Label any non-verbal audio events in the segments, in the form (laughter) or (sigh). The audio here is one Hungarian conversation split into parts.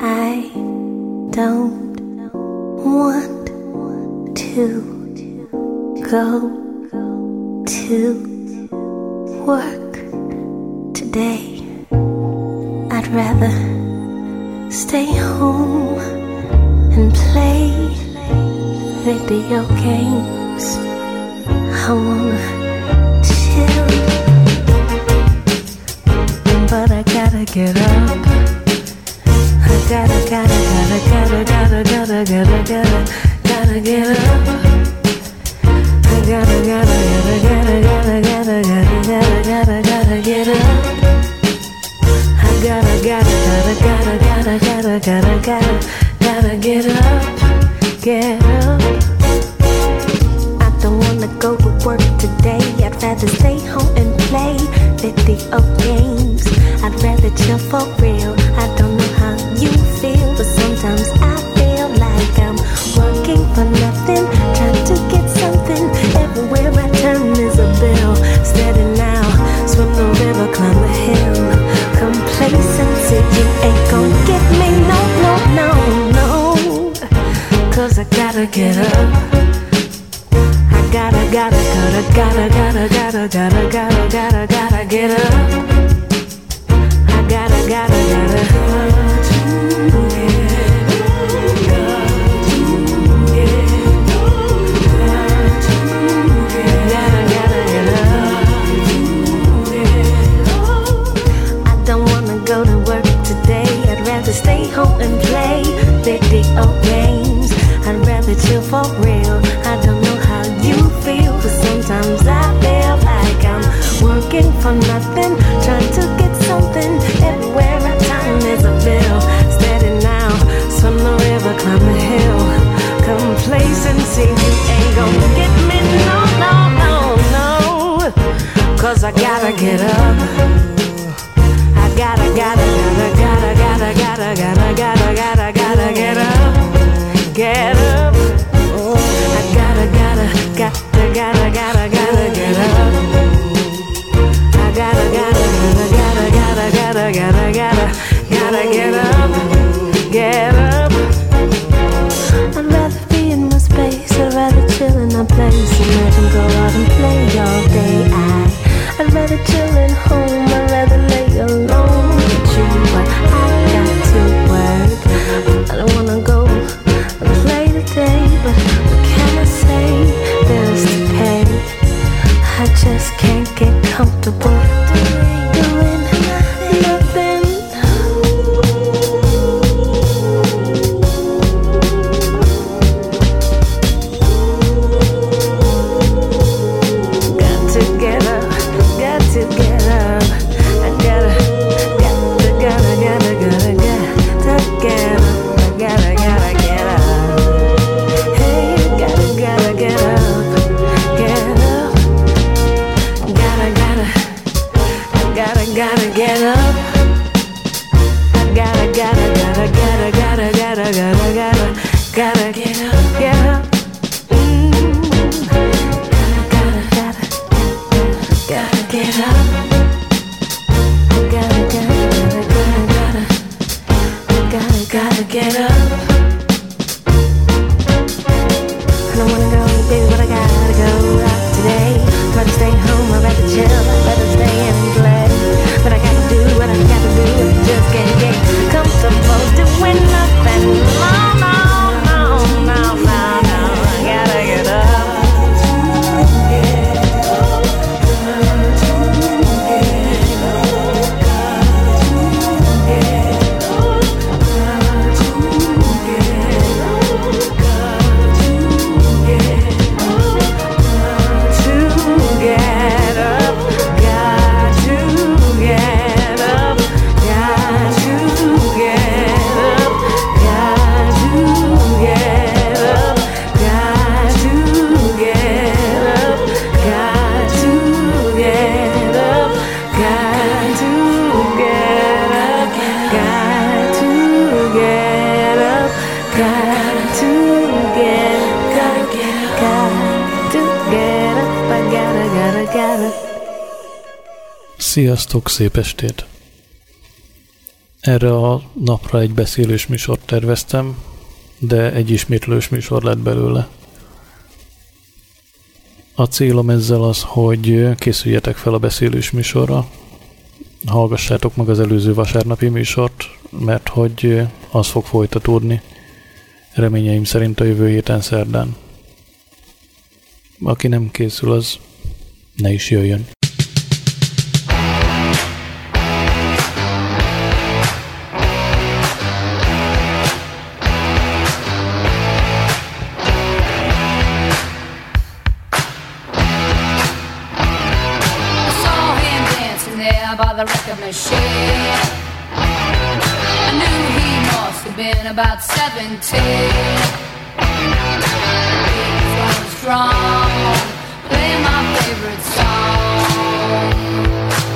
I don't want to go to work today. I'd rather stay home and play video games. I wanna chill, but I gotta get up gotta, gotta, gotta, gotta, gotta, gotta, gotta, gotta, gotta get up. I gotta, gotta, gotta, gotta, gotta, gotta, gotta, gotta, gotta get up. I gotta, gotta, gotta, gotta, gotta, gotta, gotta, gotta, gotta get up, get up. I don't wanna go to work today. I'd rather stay home and play video games. I'd rather chill for real. I don't know gotta, gotta, gotta, gotta, gotta, gotta, gotta, gotta, gotta get up. for real. get up. Sziasztok, szép estét! Erre a napra egy beszélős műsort terveztem, de egy ismétlős műsor lett belőle. A célom ezzel az, hogy készüljetek fel a beszélős műsorra, hallgassátok meg az előző vasárnapi műsort, mert hogy az fog folytatódni, reményeim szerint a jövő héten szerdán. Aki nem készül, az ne is jöjjön. Machine. I knew he must have been about 17. He was strong, playing my favorite song.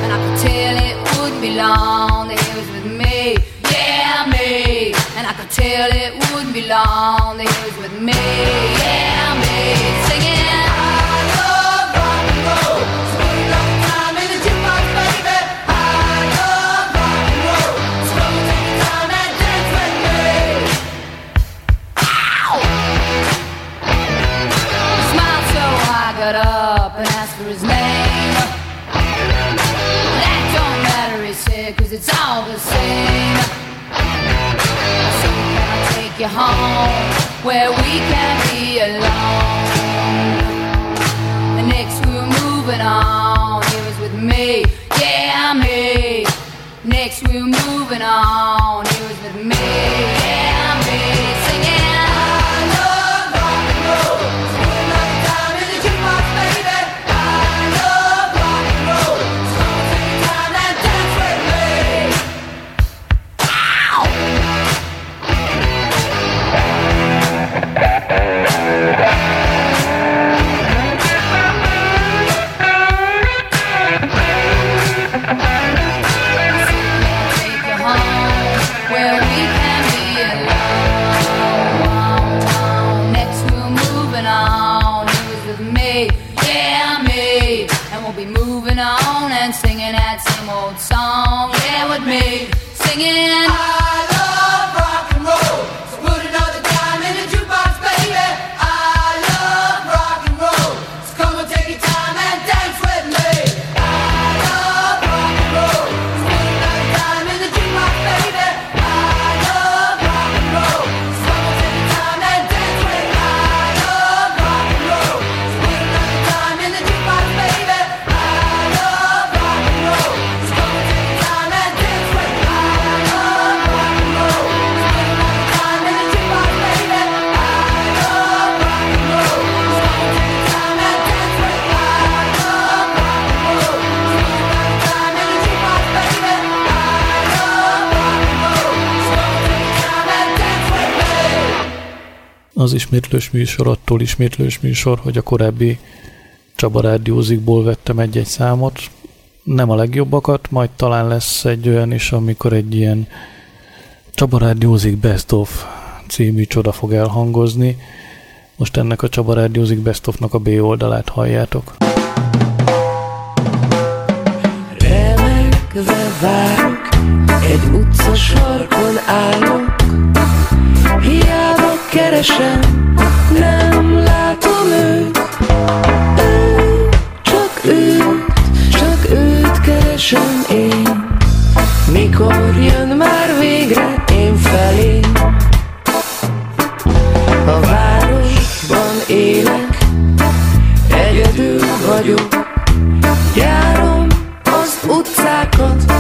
And I could tell it wouldn't be long that he was with me, yeah, me. And I could tell it wouldn't be long that he was with me, yeah, home where we can be alone? Next we're moving on, he was with me, yeah, me. Next we're moving on, be moving on and singing that same old song. Yeah, with me singing. I az ismétlős műsor attól ismétlős műsor, hogy a korábbi Csaba Rádiózikból vettem egy-egy számot, nem a legjobbakat, majd talán lesz egy olyan is, amikor egy ilyen Csaba Rádiózik Best of című csoda fog elhangozni. Most ennek a Csaba Rádiózik Best of-nak a B oldalát halljátok. Remegve várok, egy utca sarkon állok, keresem, nem látom őt. Ő, csak őt, csak őt keresem én. Mikor jön már végre én felé? A városban élek, egyedül vagyok. Járom az utcákat,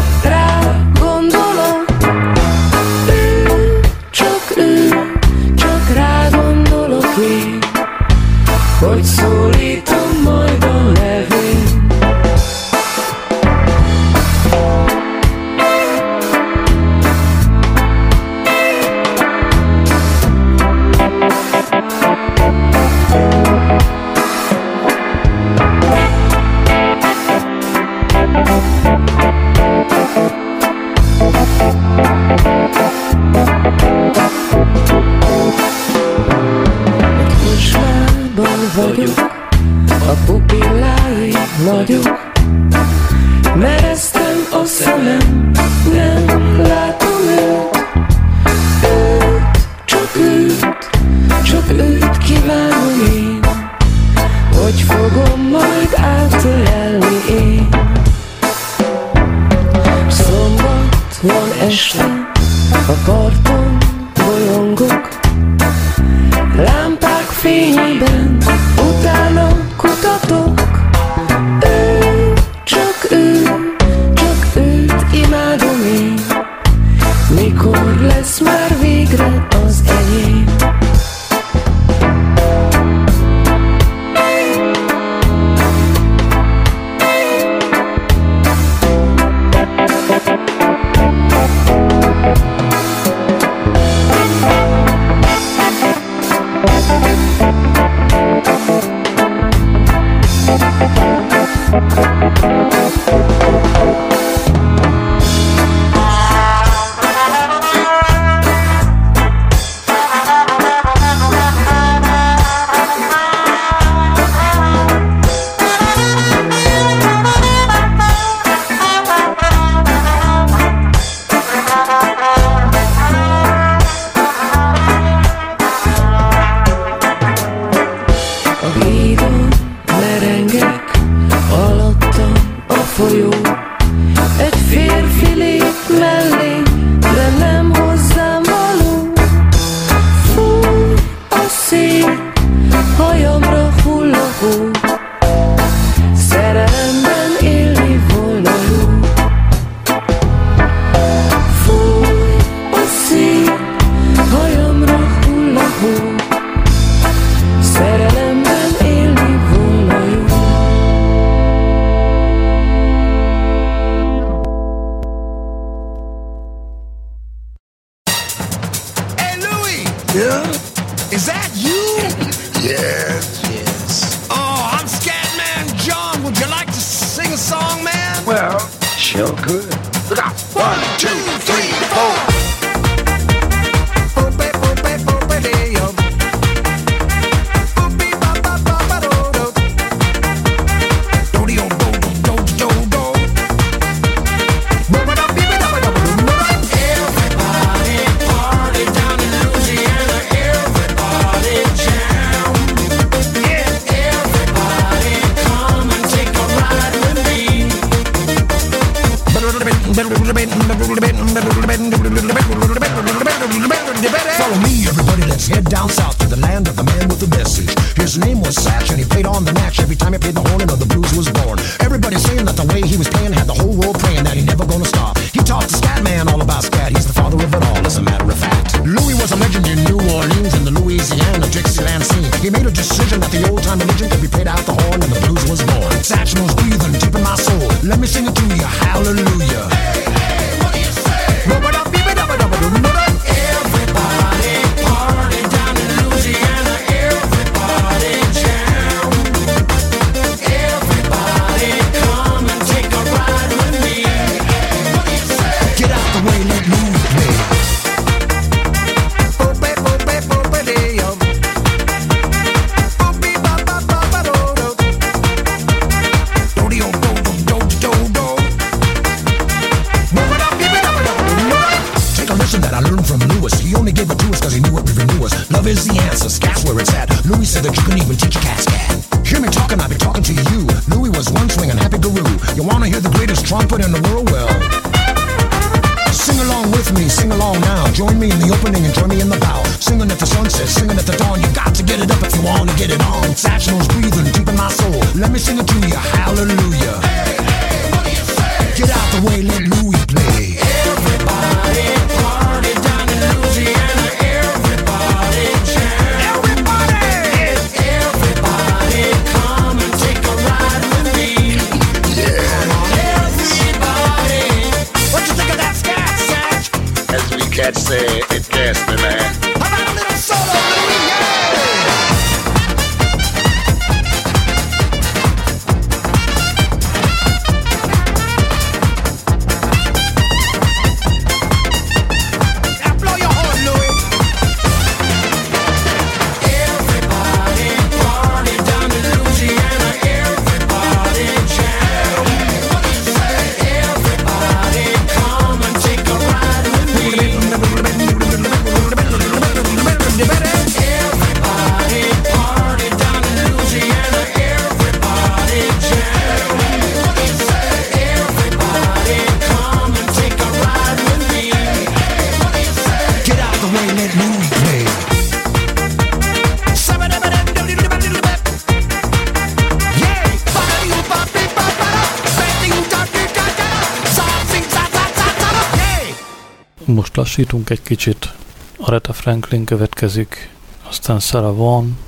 lassítunk egy kicsit. Aretha Franklin következik, aztán Sarah Vaughan,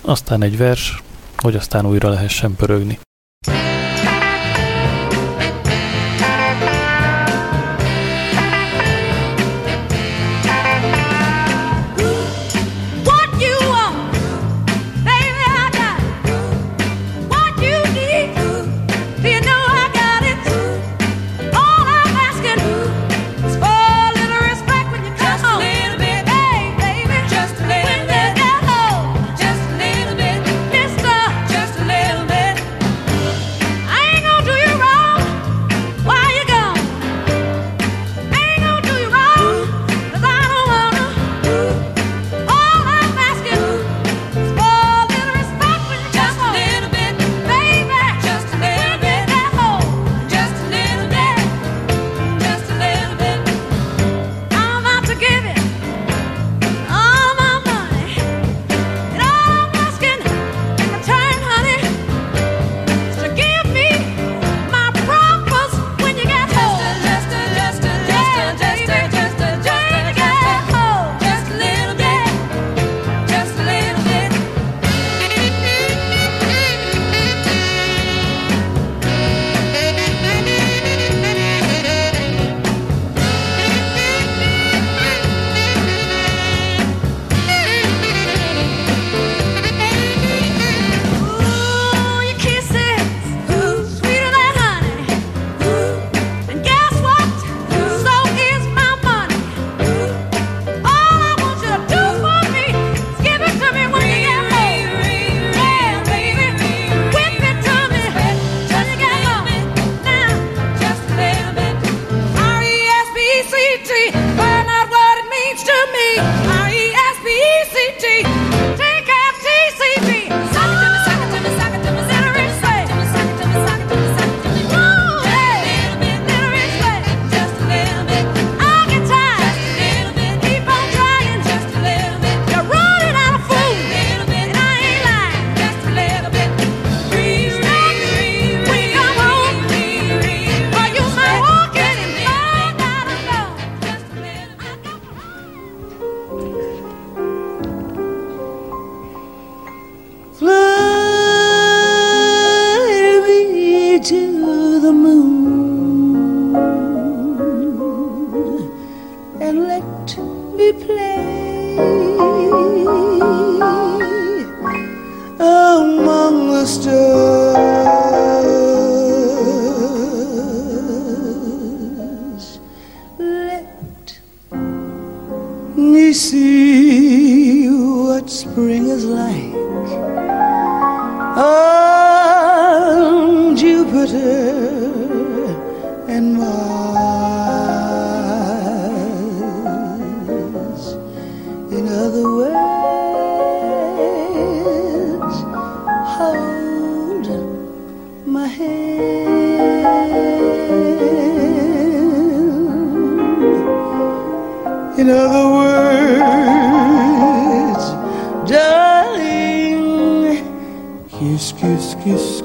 aztán egy vers, hogy aztán újra lehessen pörögni. see what spring is like on Jupiter. kiss, kiss,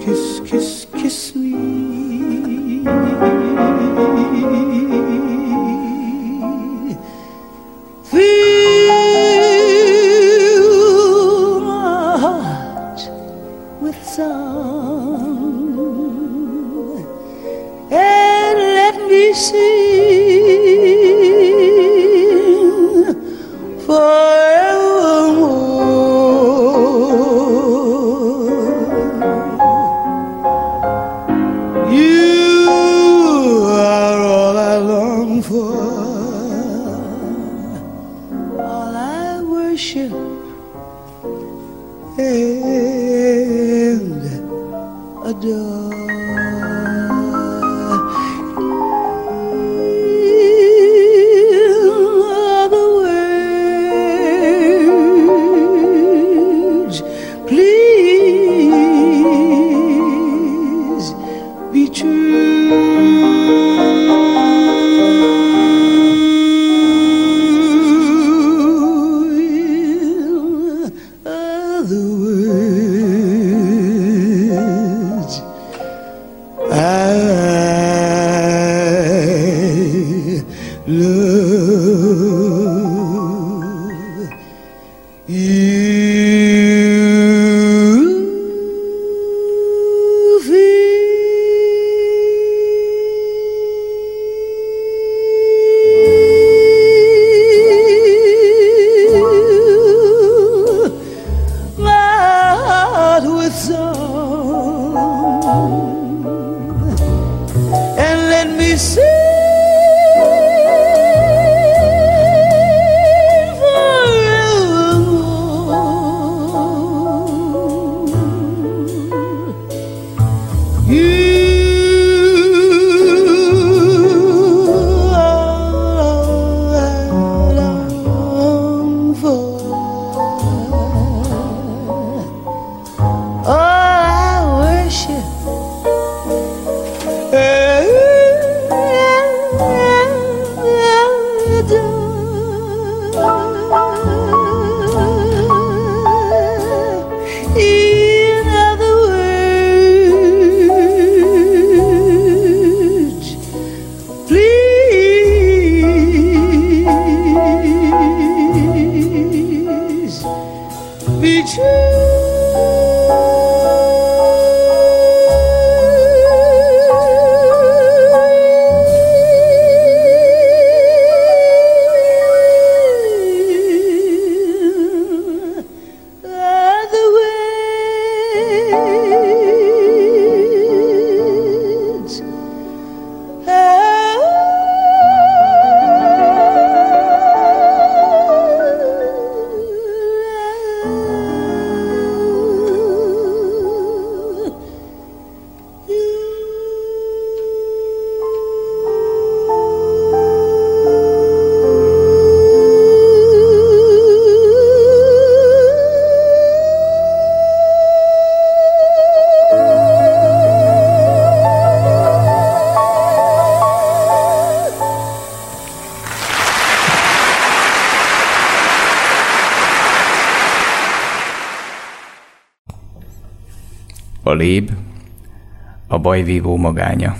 a bajvívó magánya.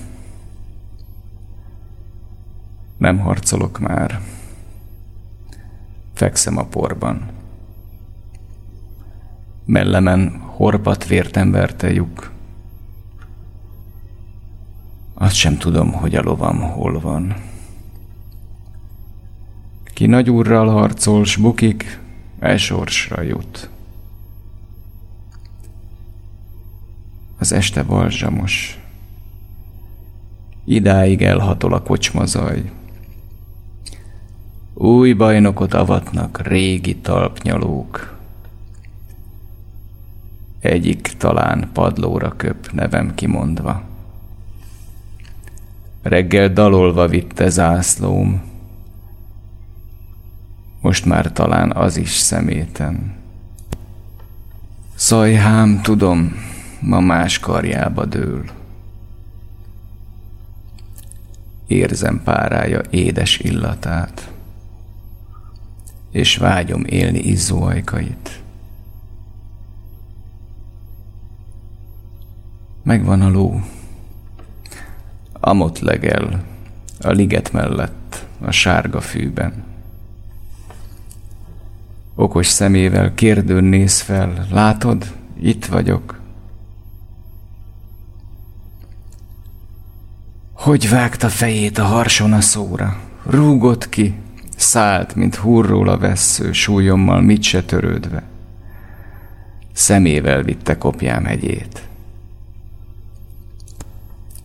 Nem harcolok már. Fekszem a porban. Mellemen horpat vértem verte lyuk. Azt sem tudom, hogy a lovam hol van. Ki nagy úrral harcol, s bukik, elsorsra jut. Az este balzsamos. Idáig elhatol a kocsmazaj. Új bajnokot avatnak régi talpnyalók. Egyik talán padlóra köp, nevem kimondva. Reggel dalolva vitte zászlóm, most már talán az is szeméten. Szajhám, tudom, ma más karjába dől. Érzem párája édes illatát, és vágyom élni izzóajkait. Megvan a ló, amott legel, a liget mellett, a sárga fűben. Okos szemével kérdőn néz fel, látod, itt vagyok, Hogy vágta fejét a harson a szóra, rúgott ki, szállt, mint hurról a vessző, súlyommal mit se törődve. Szemével vitte kopjám hegyét.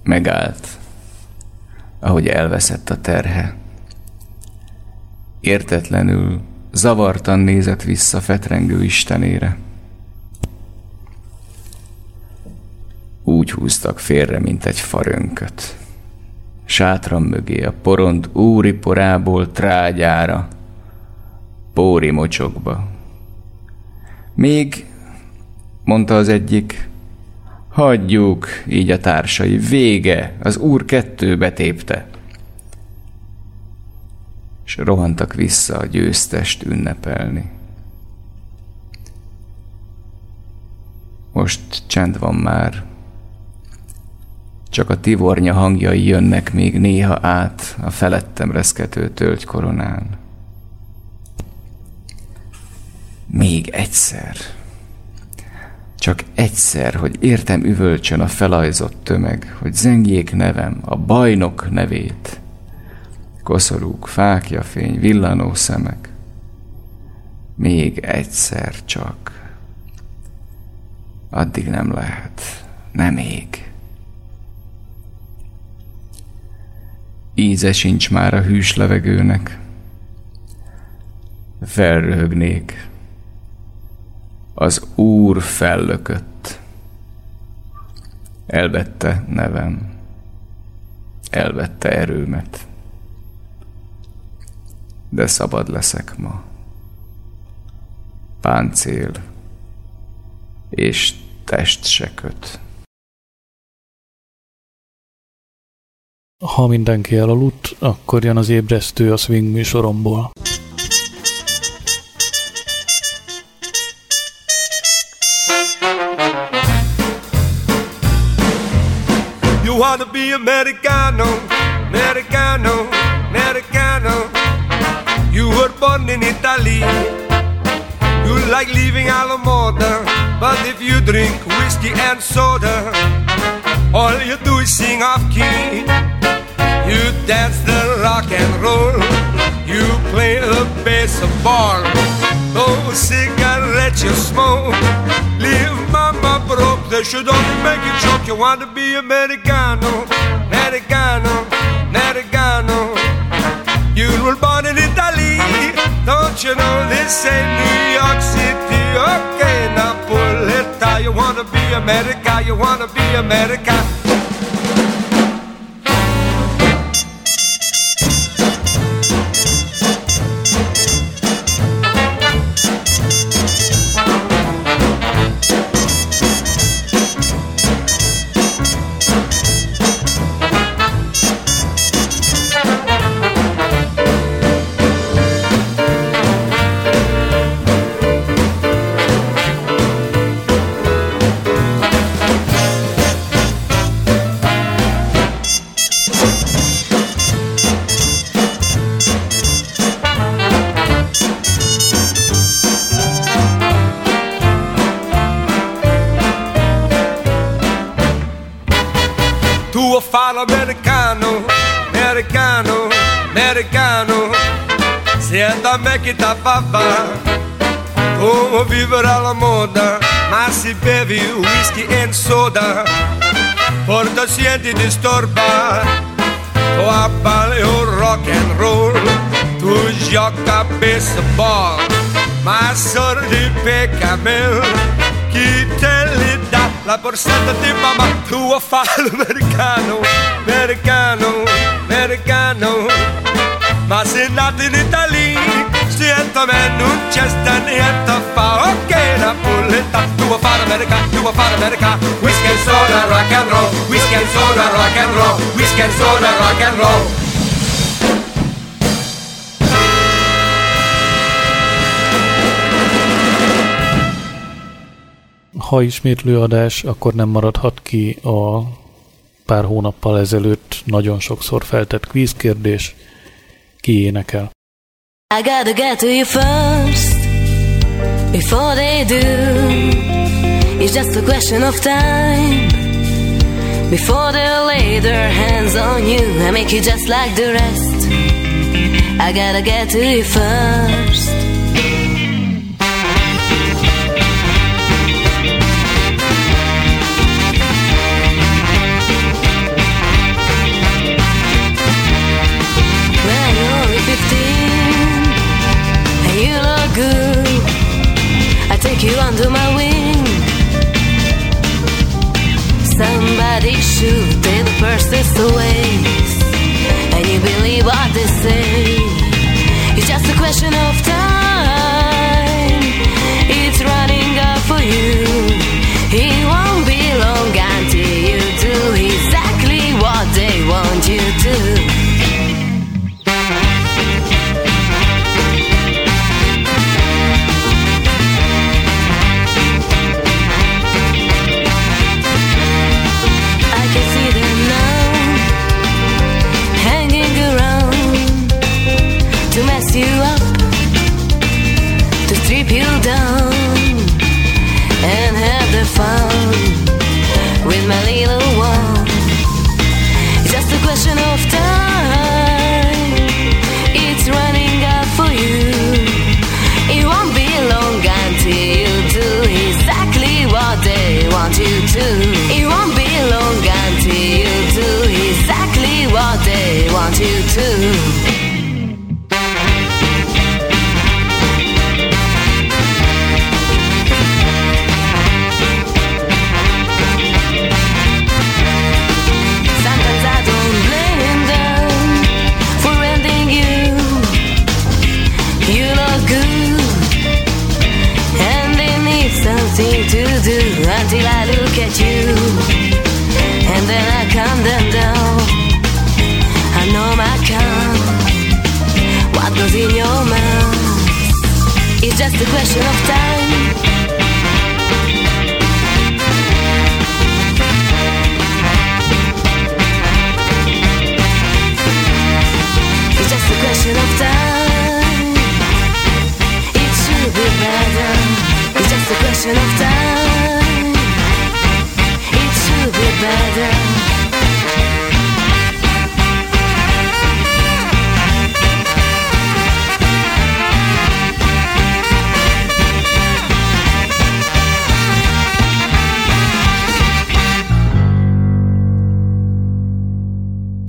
Megállt, ahogy elveszett a terhe. Értetlenül, zavartan nézett vissza fetrengő istenére. Úgy húztak félre, mint egy farönköt sátram mögé a porond úri porából trágyára, póri mocsokba. Még, mondta az egyik, hagyjuk, így a társai, vége, az úr kettőbe tépte. És rohantak vissza a győztest ünnepelni. Most csend van már, csak a tivornya hangjai jönnek még néha át a felettem reszkető tölgy koronán. Még egyszer. Csak egyszer, hogy értem üvölcsön a felajzott tömeg, hogy zengjék nevem, a bajnok nevét. Koszorúk, fákja fény, villanó szemek. Még egyszer csak. Addig nem lehet. Nem még. Íze sincs már a hűs levegőnek. Felröhögnék. Az Úr fellökött. Elvette nevem. Elvette erőmet. De szabad leszek ma. Páncél és test se köt. Ha mindenki elaludt, akkor jön az ébresztő a swing műsoromból. You wanna be Americano, Americano, Americano. You were born in Italy. You like living a la moda, but if you drink whiskey and soda all you do is sing off key. You dance the rock and roll. You play the bass of baseball. Those cigarettes you smoke. Leave mama broke. They should only make you choke. You want to be Americano, Americano, Americano. You were born in Italy. Don't you know this ain't New York City? Okay, now out. You wanna be America? You wanna be America? Me che ti fa alla moda, ma si bevi whisky e soda. Porta sienti disturba, tu a paleo rock and roll. Tu gioca a baseball, ma sordi peccamel. Chi te li dà la borsetta di mamma? Tu a fare l'americano, americano, americano. Ma se nato in sento me non c'è sta niente a fa. Ok, la pulletta, tu a fare America, tu a fare America. Whisky and soda, rock and roll, whisky and soda, rock and roll, whisky and soda, rock and roll. Ha ismétlő adás, akkor nem maradhat ki a pár hónappal ezelőtt nagyon sokszor feltett kvízkérdés. Ki énekel? I gotta get to you first before they do. It's just a question of time before they lay their hands on you and make you just like the rest. I gotta get to you first. Just a question of time.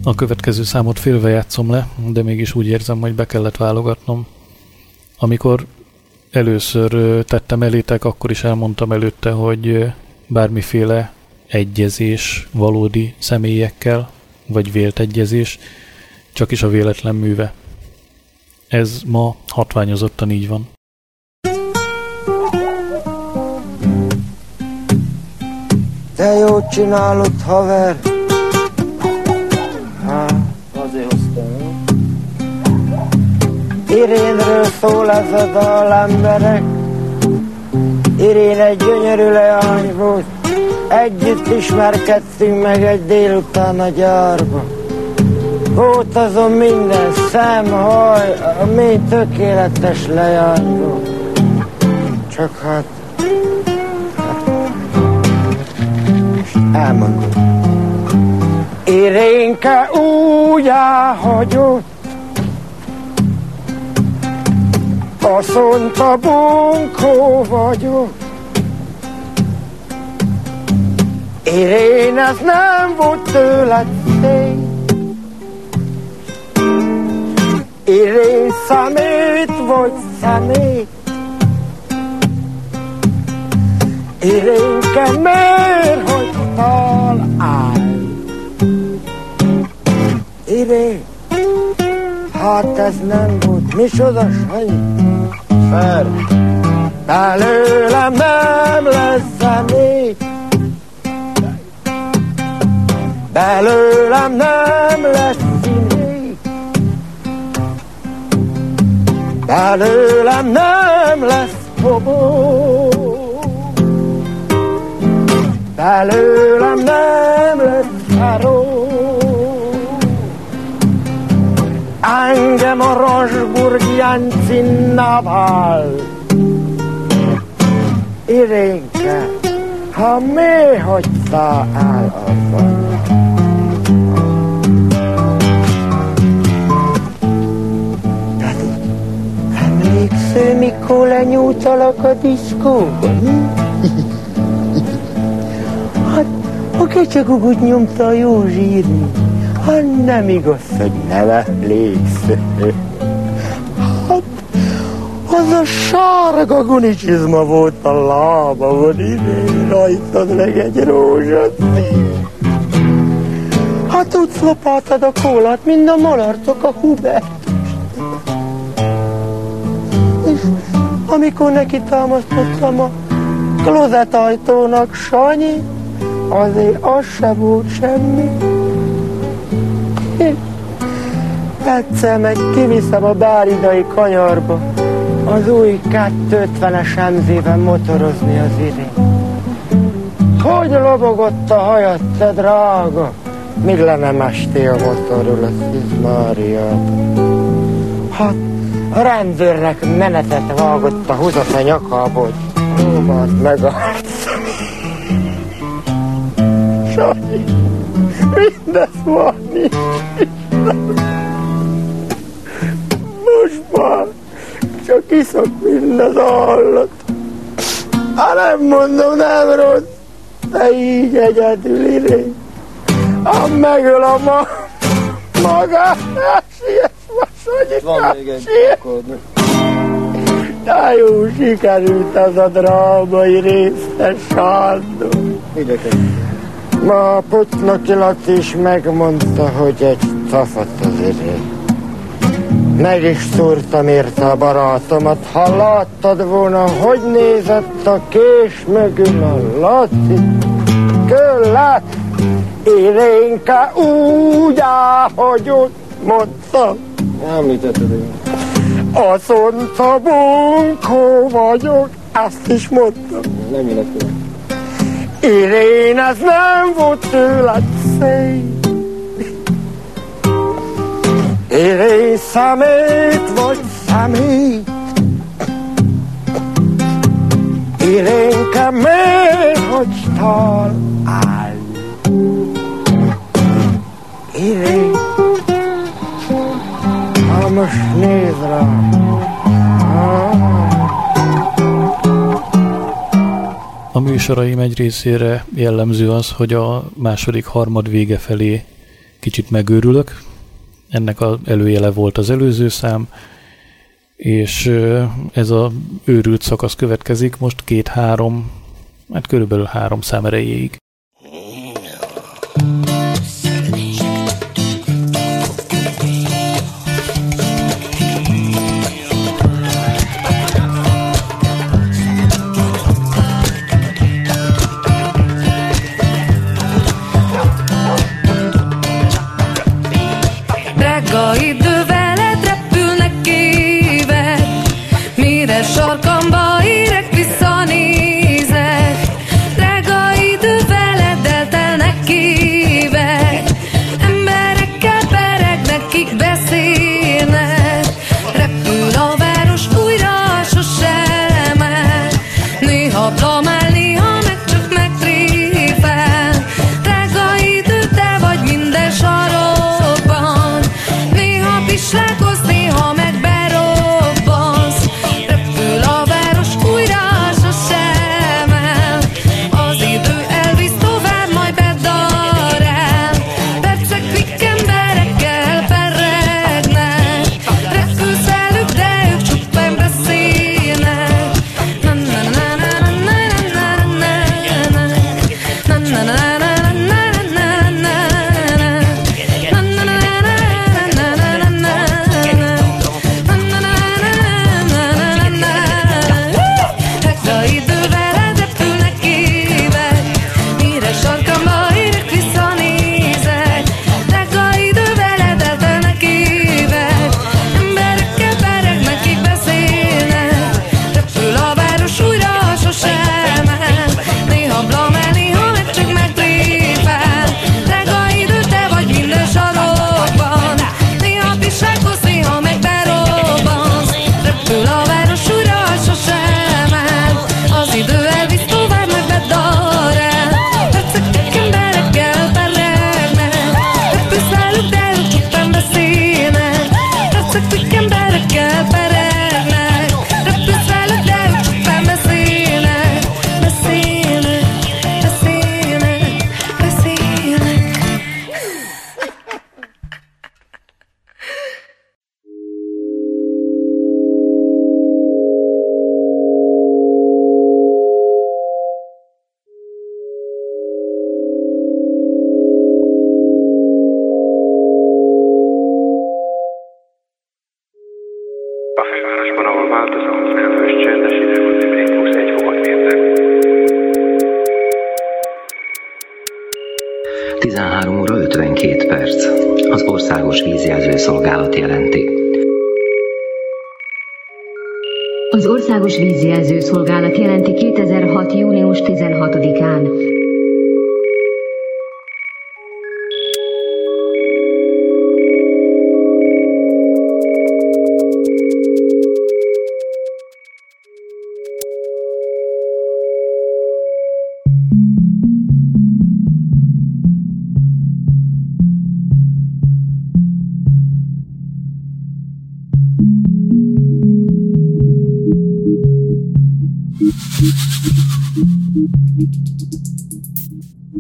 A következő számot félve játszom le, de mégis úgy érzem, hogy be kellett válogatnom. Amikor először tettem elétek, akkor is elmondtam előtte, hogy bármiféle egyezés valódi személyekkel, vagy vélt egyezés, csak is a véletlen műve. Ez ma hatványozottan így van. Te jót csinálod, haver. Irénről szól ez a dal, emberek. Irén egy gyönyörű leány volt. Együtt ismerkedtünk meg egy délután a gyárba. Volt azon minden szem, haj, mély tökéletes volt. Csak hát... Most elmondom. Irénke úgy elhagyott, Azt mondta, bunkó vagyok. Irén, ez nem volt tőled szép. Irén, szemét vagy szemét. Irénke, miért hagytál állni? Irén, hát ez nem volt. Micsoda Sanyi? Fer. Belőlem nem lesz személy. Belőlem nem lesz színé. Belőlem nem lesz pobó. Belőlem nem lesz Engem a Rosburgian cinnával. Irénke, ha mi hagytál el a? Emlékszel, mikor lenyújtalak a diszkóban? (laughs) Hát, a kecsagugut nyomta a jó zsírni. Hát nem igaz, hogy nem emlékszel. Hát, az a sárga gunicsizma volt a lábamon, idén rajtad meg egy rózsaszín. Hát tudsz lopáltad a kólát, mind a malarcok a Hubert. Amikor neki támasztottam a klozet ajtónak, Sanyi, azért az se volt semmi. Egyszer meg kiviszem a báridai kanyarba, az új 250-es emzében motorozni az idén. Hogy lobogott a hajad, te drága? Mit lenne mesté a motorról, a Szűz Mária? Hát, a rendőrnek menetet vágott a húzat a nyakából, hogy próbált meg a Sanyi, mindez van nincs. Most már csak iszok, mint az állat. Ha nem mondom, nem rossz, de így egyedül irén. Ha megöl a ma magát, siess Van Sanyi, még egy. De jó sikerült az a drámai részes Sándor. Ideket. Ma a Putnoki Laci is megmondta, hogy egy tafat az idő. Meg is szúrtam érte a barátomat, ha láttad volna, hogy nézett a kés mögül a Laci. Köllát, Irénke úgy áhogyott, mondta. Említetted én. Azt mondta, bunkó vagyok, ezt is mondtam. Nem illetve. Irén, az nem volt tőled szép. Irén, szemét vagy szemét. Irénke, miért hogy tal áll? Irén, ha most néz rám, műsoraim egy részére jellemző az, hogy a második harmad vége felé kicsit megőrülök. Ennek az előjele volt az előző szám, és ez a őrült szakasz következik most két-három, hát körülbelül három szám erejéig.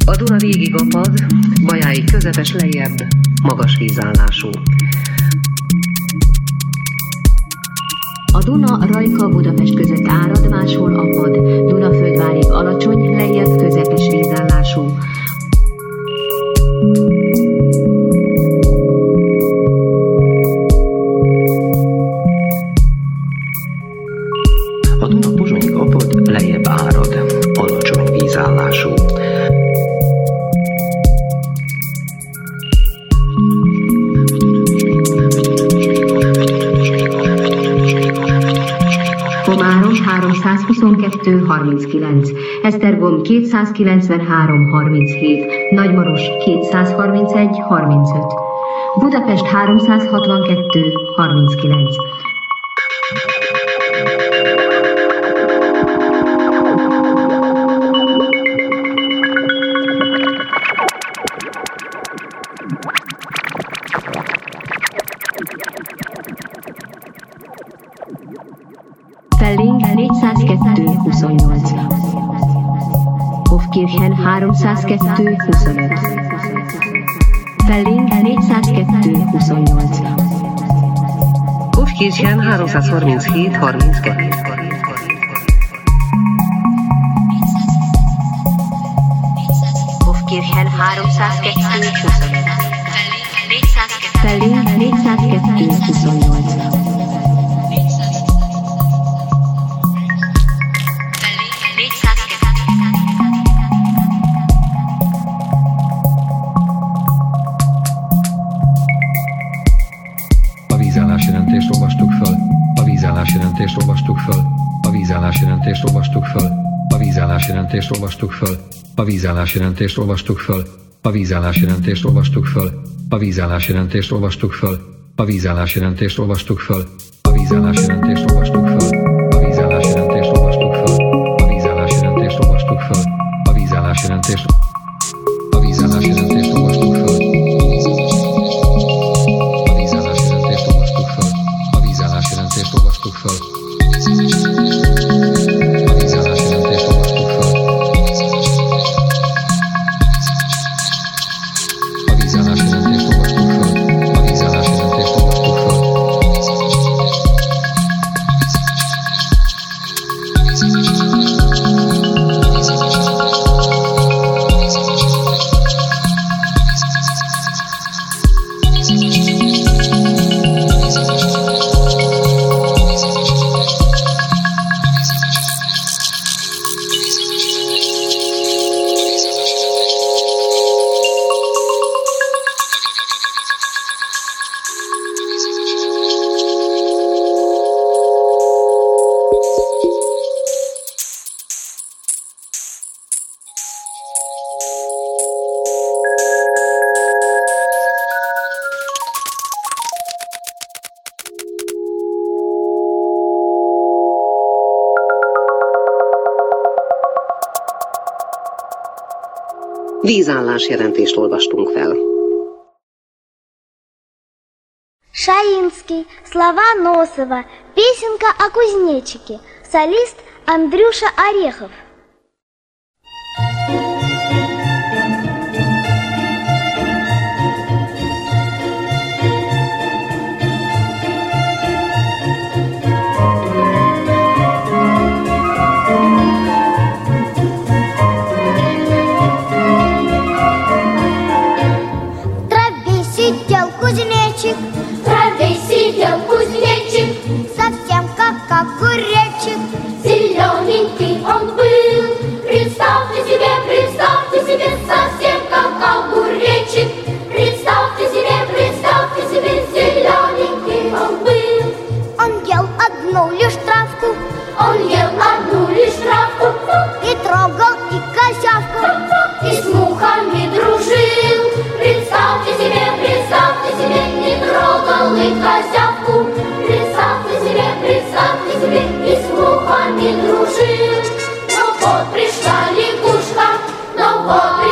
A Duna végig apad, majáig közepes lejjebb, magas vízállású. A Duna Rajka-Budapest között árad, máshol apad, Dunaföldvárig alacsony, lejjebb közepes vízállású. 239, Esztergom 293 37, Nagymaros 231 35, Budapest 362 39. pizzas, hormones, heat, hormones, get. Give hand, heart, and sass, get, and. Olvastuk föl. A vízállásjelentést olvastuk föl. A vízállásjelentést olvastuk föl. A vízállásjelentést olvastuk föl. A vízállásjelentést olvastuk föl. A vízállásjelentést olvastuk föl. A vízállásjelentést olvastuk föl. Vízállásjelentést olvastunk fel. Шаинский, слова Носова, песенка о кузнечике, солист Андрюша Орехов. Представьте себе, совсем как огуречек. Представьте себе, представьте себе, зелененький он был. Он ел одну лишь травку, он ел одну лишь травку, и трогал и козявку, и с мухами дружил. Представьте себе, Allah.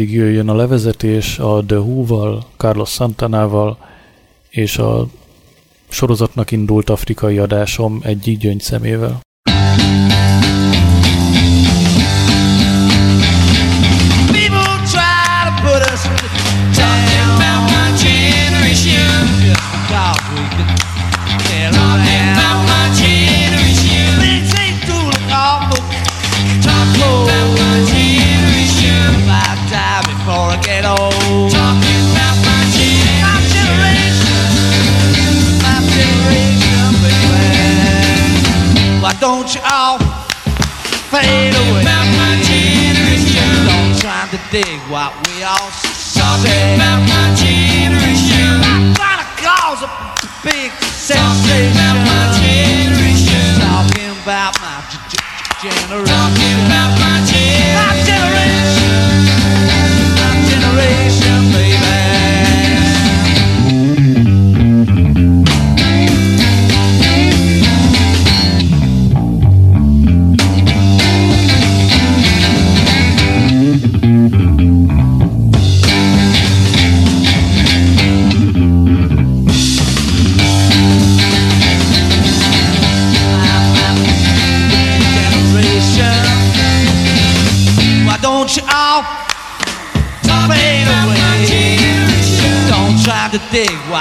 pedig jöjjön a levezetés a The Who-val, Carlos Santanával, és a sorozatnak indult afrikai adásom egy gyígyöngy szemével. Talking my generation, just we could tell all that. get old. My. My generation. My generation. Why don't you all fade away? About my generation. Don't try to dig what we all say. About my generation. Not trying to cause a big sensation. About my generation. Talking about my generation. Talking about my generation.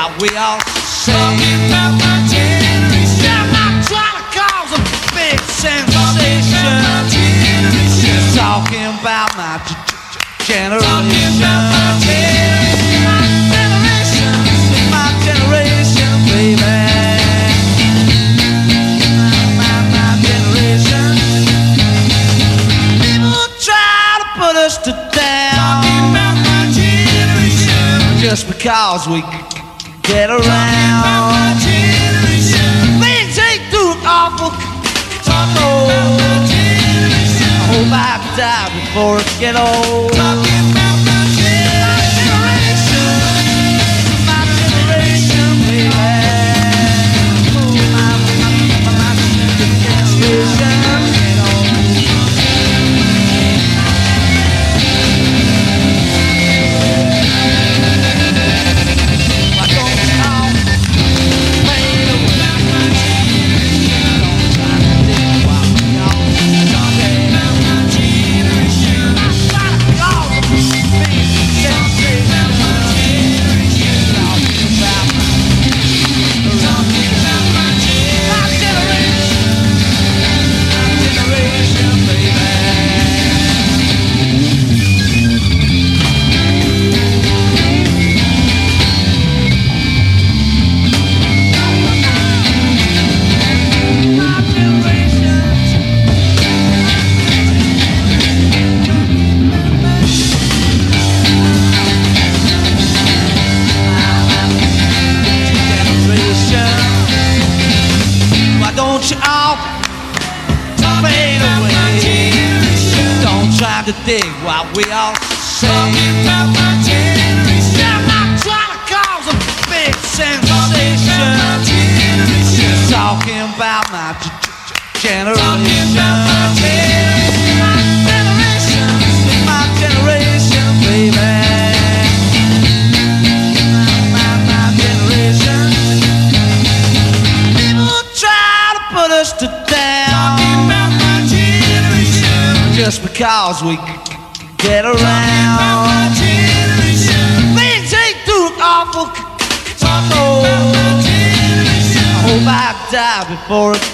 Dig what we all say. I'm not trying to cause a big sensation. Just talking about my g- g- generation. My generation, baby. My generation. People try to put us to down just because we c- c- get around. Things ain't too awful. Oh, I hope I die before I get old.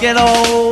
Get old.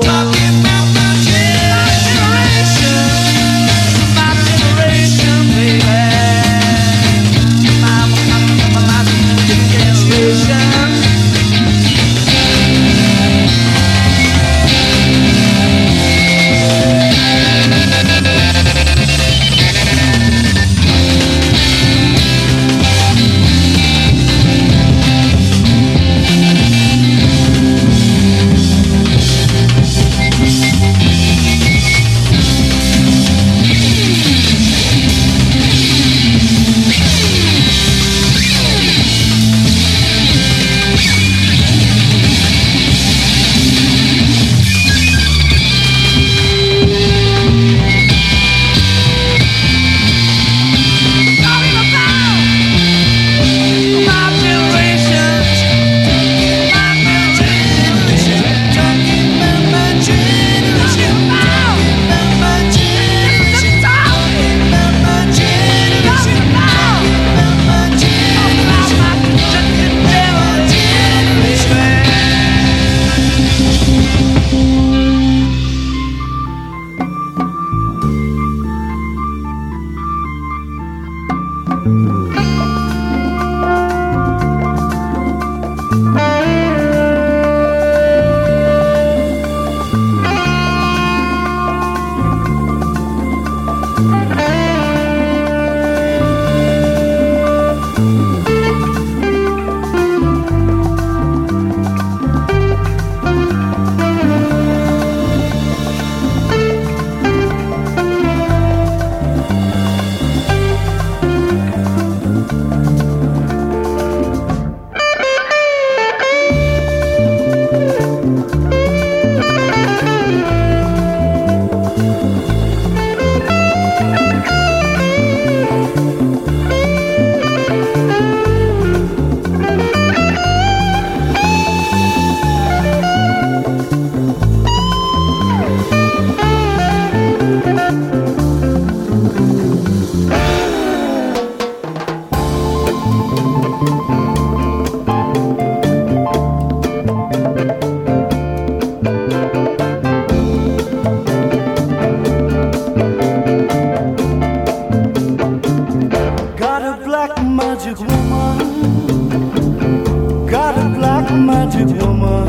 black magic woman.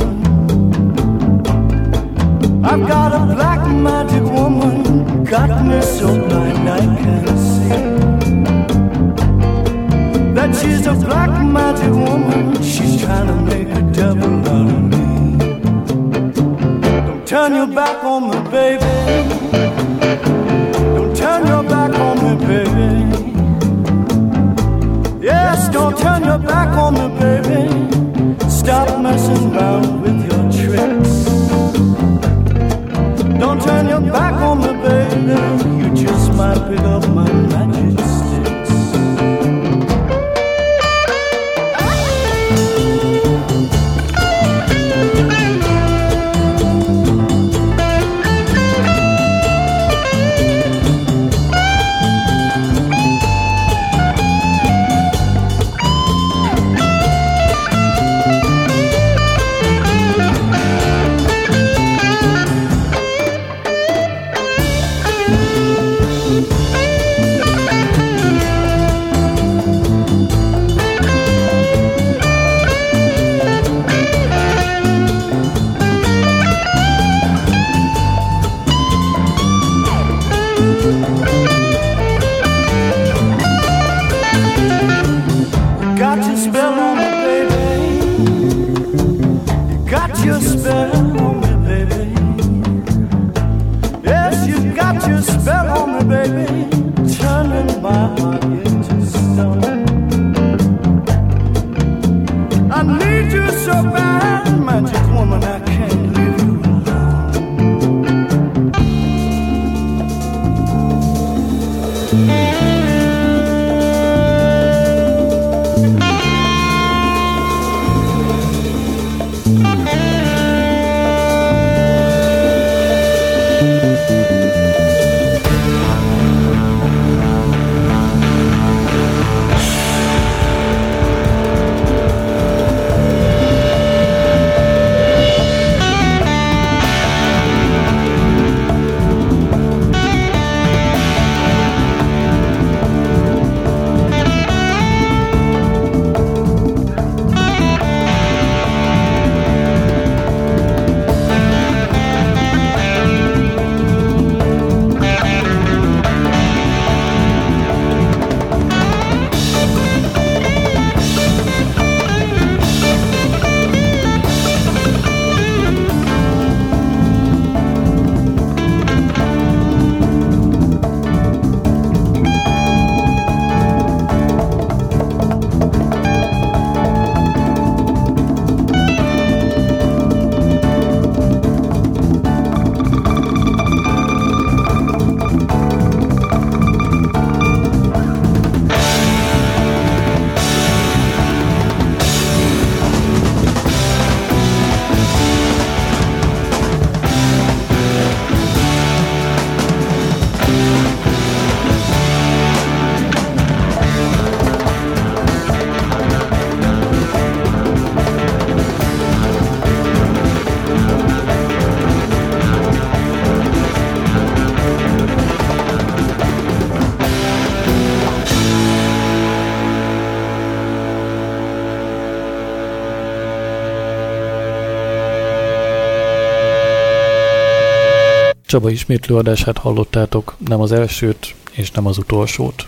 I've got a black magic woman, got me so blind I can't see. That she's a black magic woman, she's trying to make a devil out of me. Don't turn your back on me, baby. Don't turn your back on me, baby. Yes, don't turn your back on me, baby. Stop messing around with your tricks. Don't turn your back on me, baby. You just might pick up my magic spell on me, baby. Turning my heart into stone. I need you so bad, magic woman. I can't leave you Csaba ismétlő adását hallottátok, nem az elsőt és nem az utolsót.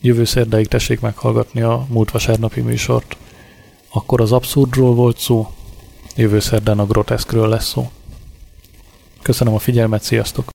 Jövő szerdáig tessék meghallgatni a múlt vasárnapi műsort. Akkor az abszurdról volt szó, jövő szerdán a groteszkről lesz szó. Köszönöm a figyelmet, sziasztok!